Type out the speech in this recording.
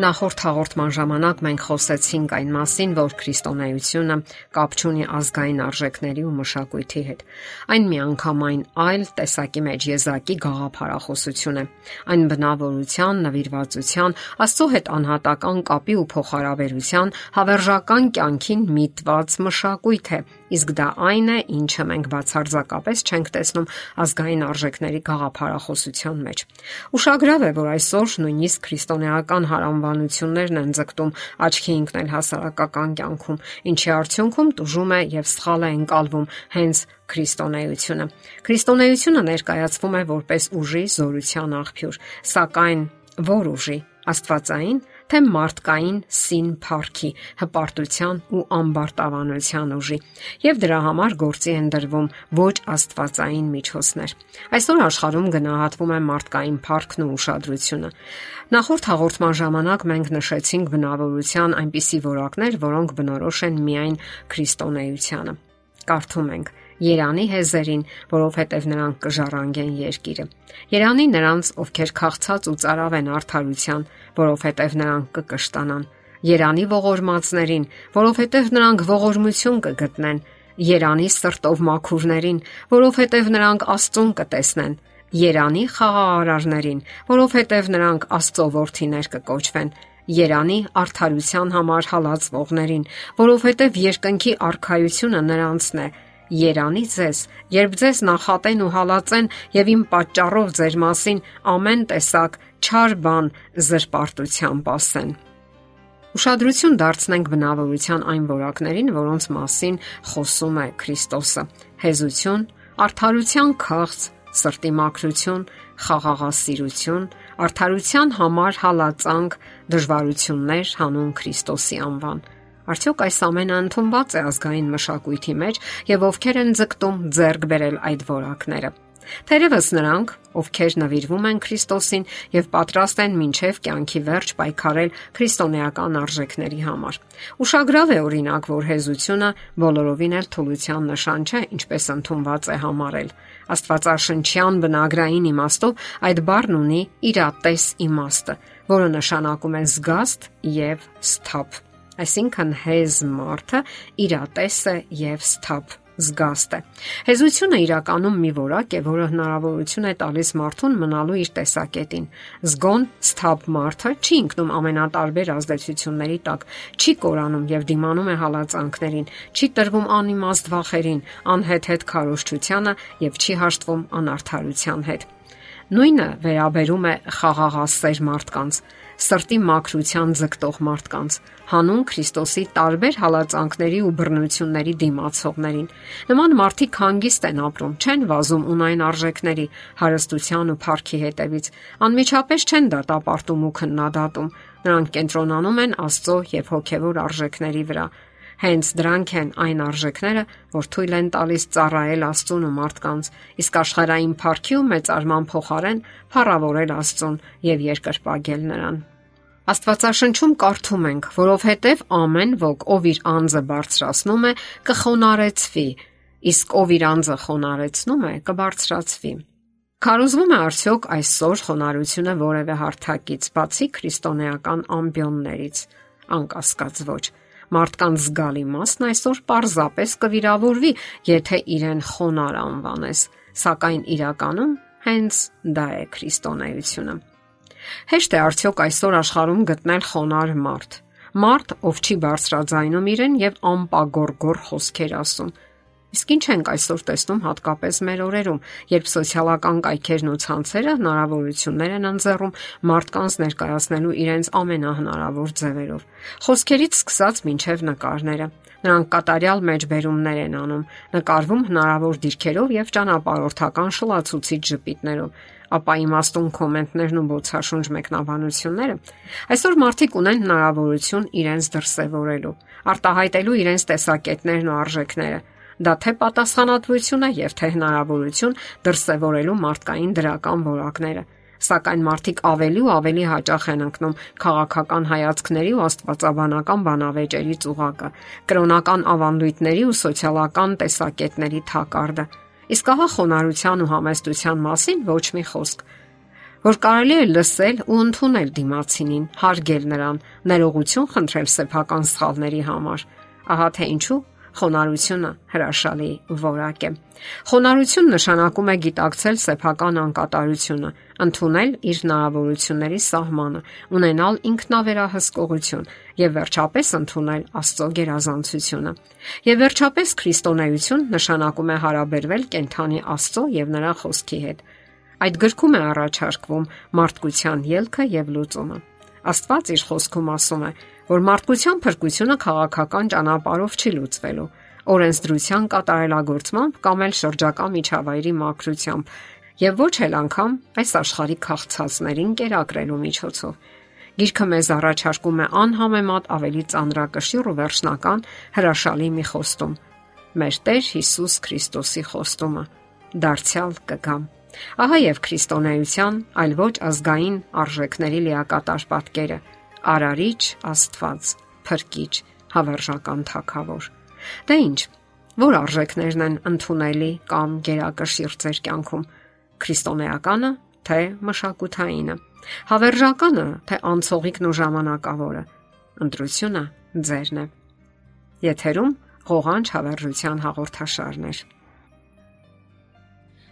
Նախորդ հաղորդման ժամանակ մենք խոսեցինք այն մասին, որ քրիստոնեությունը կապ չունի ազգային արժեքների ու մշակույթի հետ։ Այն միանգամայն այլ տեսակի մեջ եզակի գաղափարախոսություն է։ Այն բնավորության, նվիրվածության, Աստծո հետ անհատական կապի ու փոխհարաբերության հավերժական կյանքին միտված մշակույթ է, իսկ դա այն է, ինչը մենք բացարձակապես չենք տեսնում ազգային արժեքների գաղափարախոսության մեջ։ Ուշագրավ է, որ այսօր նույնիսկ քրիստոնեական հարամ անվանություններն են ձգտում աչքի ընկնել հասարակական կյանքում, ինչի արդյունքում տուժում է եւ սխալ է ընկալվում հենց քրիստոնեությունը։ Քրիստոնեությունը ներկայացվում է որպես ուժի զորության աղբյուր, սակայն ո՞ր ուժի՝ Աստվածային թե մարդկային սին փառքի, հպարտության ու ամբարտավանության ուժի, եւ դրա համար գործի են դրվում ոչ աստվածային միջոցներ։ Այսօր աշխարհում գնահատվում է մարդկային փառքն ու ուշադրությունը։ Նախորդ հաղորդման ժամանակ մենք նշեցինք բնավորության այնպիսի որակներ, որոնք բնորոշ են միայն քրիստոնեությանը։ Կարդում ենք. Երանի հեզերին, որովհետև նրանք կժառանգեն երկիրը։ Երանի նրանց, ովքեր քաղցած ու цаրավ են արդարության, որովհետև նրանք կկշտանան։ Երանի ողորմածներին, որովհետև նրանք ողորմություն կգտնեն։ Երանի սրտով մաքուրներին, որովհետև նրանք Աստծուն կտեսնեն։ Երանի խաղաղարարներին, որովհետև նրանք Աստծո որդիներ կկոչվեն։ Երանի արդարության համար հալածվողներին, որովհետև երկնքի արխայությունը նրանցն է։ Երանի ձեզ, երբ ձեզ նախատեն ու հալածեն եւ իմ պատճառով ձեր մասին ամեն տեսակ չար բան զրպարտությամբ ասեն։ Ուշադրություն դարձնենք բնավորության այն որակներին, որոնց մասին խոսում է Քրիստոսը։ Հեզություն, արդարության քաղց, սրտի մաքրություն, խաղաղասիրություն, արդարության համար հալածանք, դժվարություններ հանուն Քրիստոսի անվան։ Արդյոք այս ամենը ընդունված է ազգային մշակույթի մեջ եւ ովքեր են ձգտում ձեռք բերել այդ որակները։ Թերևս նրանք, ովքեր նվիրվում են Քրիստոսին եւ պատրաստ են մինչև կյանքի վերջ պայքարել քրիստոնեական արժեքների համար։ Ուշագրավ է օրինակ, որ հեզությունը բոլորովին էլ թուլության նշան չէ, ինչպես ընդունված է համարել։ Աստվածաշնչյան բնագրային իմաստով այդ բառն ունի իրատես իմաստը, որը նշանակում է զգաստ եւ սթափ այսինքն հեզ մարդը իրատես է եւ սթափ զգաստ է։ Հեզությունը իրականում մի որակ է, որը հնարավորություն է տալիս մարդուն մնալու իր տեսակետին։ Զգոն սթափ մարդը չի ընկնում ամենատարբեր ազդեցությունների տակ, չի կորանում եւ դիմանում է հալածանքներին, չի տրվում անիմաստ վախերին, անհեթեթ քարոշչությանը եւ չի հաշտվում անարթարության հետ։ Նույնը վերաբերում է խաղաղասեր մարդկանց սրտի մաքրության ձգտող մարդկանց, հանուն Քրիստոսի տարբեր հալածանքների ու բռնությունների դիմացողներին։ Նման մարդիկ հանգիստ են ապրում, չեն վազում ունայն արժեքների, հարստության ու փառքի հետևից, անմիջապես չեն դատապարտում ու քննադատում։ Նրանք կենտրոնանում են Աստծո եւ հոգեվոր արժեքների վրա Հենց դրանք են այն արժեքները, որ թույլ են տալիս ծառայել Աստծուն ու մարդկանց, իսկ աշխարհային փառքի ու մեծարման փոխարեն փառավորել Աստծուն եւ երկրպագել նրան։ Աստվածաշնչում կարդում ենք, որովհետև ամեն ոք, ով իր անձը բարձրացնում է, կխոնարեցվի, իսկ ով իր անձը խոնարեցնում է, կբարձրացվի։ Կարոզվում է արդյոք այսօր խոնարհությունը որևէ հարթակից, բացի քրիստոնեական ամբիոններից։ Անկասկած ոչ։ Մարդկանց զգալի մասն այսօր պարզապես կվիրավորվի, եթե իրեն խոնար անվանես, սակայն իրականում հենց դա է քրիստոնեությունը։ Հեշտ է արդյոք այսօր աշխարհում գտնել խոնար մարդ։ Մարդ, ով չի բարձրաձայնում իրեն եւ անպագորգոր խոսքեր ասում։ Իսկ ինչ ենք այսօր տեսնում հատկապես մեր օրերում, երբ սոցիալական կայքերն ու ցանցերը հնարավորություններ են ընձեռում մարդկանց ներկայացնելու իրենց ամենահնարավոր ձևերով։ Խոսքերից սկսած մինչև նկարները։ Նրանք կատարյալ մեջբերումներ են անում, նկարվում հնարավոր դիրքերով եւ ճանապարհորդական շլացուցիչ ժպիտներով ապա իմաստուն կոմենտներն ու բոցաշունչ մեկնաբանությունները, այսօր մարդիկ ունեն հնարավորություն իրենց դրսևորելու, արտահայտելու իրենց տեսակետներն ու արժեքները։ Դա թե պատասխանատվություն է եւ թե հնարավորություն դրսևորելու մարդկային դրական որակները սակայն մարդիկ ավելի ու ավելի հաճախ են ընկնում քաղաքական հայացքների ու աստվածաբանական բանավեճերի ծուղակը, կրոնական ավանդույթների ու սոցիալական տեսակետների թակարդը, Իսկ ահա խոնարհության ու համեստության մասին ոչ մի խոսք։ որ կարելի է լսել ու ընդունել դիմացինին, հարգել նրան, ներողություն խնդրել սեփական սխալների համար։ Ահա թե ինչու խոնարհությունը հրաշալի որակ է։ Խոնարհություն նշանակում է գիտակցել սեփական անկատարությունը, ընդունել իր հնարավորությունների սահմանը, ունենալ ինքնավերահսկողություն եւ վերջապես ընդունել Աստծո գերազանցությունը։ Եվ վերջապես քրիստոնեություն նշանակում է հարաբերվել կենթանի Աստծո եւ նրա խոսքի հետ Այդ գրքում է առաջարկվում մարդկության ելքը եւ լուծումը։ Աստված իր խոսքում ասում է, որ մարդկության փրկությունը քաղաքական ճանապարհով չի լուծվելու, օրենսդրության կատարելագործմամբ կամ էլ շրջակա միջավայրի մակրությամբ եւ ոչ էլ անգամ այս աշխարհի քաղցածներին կերակրելու միջոցով։ Գիրքը մեզ առաջարկում է անհամեմատ ավելի ծանրակշիռ ու վերջնական հրաշալի մի խոստում։ Մեր Տեր Հիսուս Քրիստոսի խոստումը. դարձյալ կգամ Ահա եւ քրիստոնեության, այլ ոչ ազգային արժեքների լիակատար պատկերը՝ արարիչ Աստված, փրկիչ, հավերժական Թագավոր։ Դե ի՞նչ, որ արժեքներն են ընդունելի կամ գերակշիռ ձեր կյանքում՝ քրիստոնեականը, թե մշակութայինը, հավերժականը, թե անցողիկն ու ժամանակավորը։ Ընտրությունը ձերն է։ Եթերում ղողանջ հավերժության հաղորդաշարներ։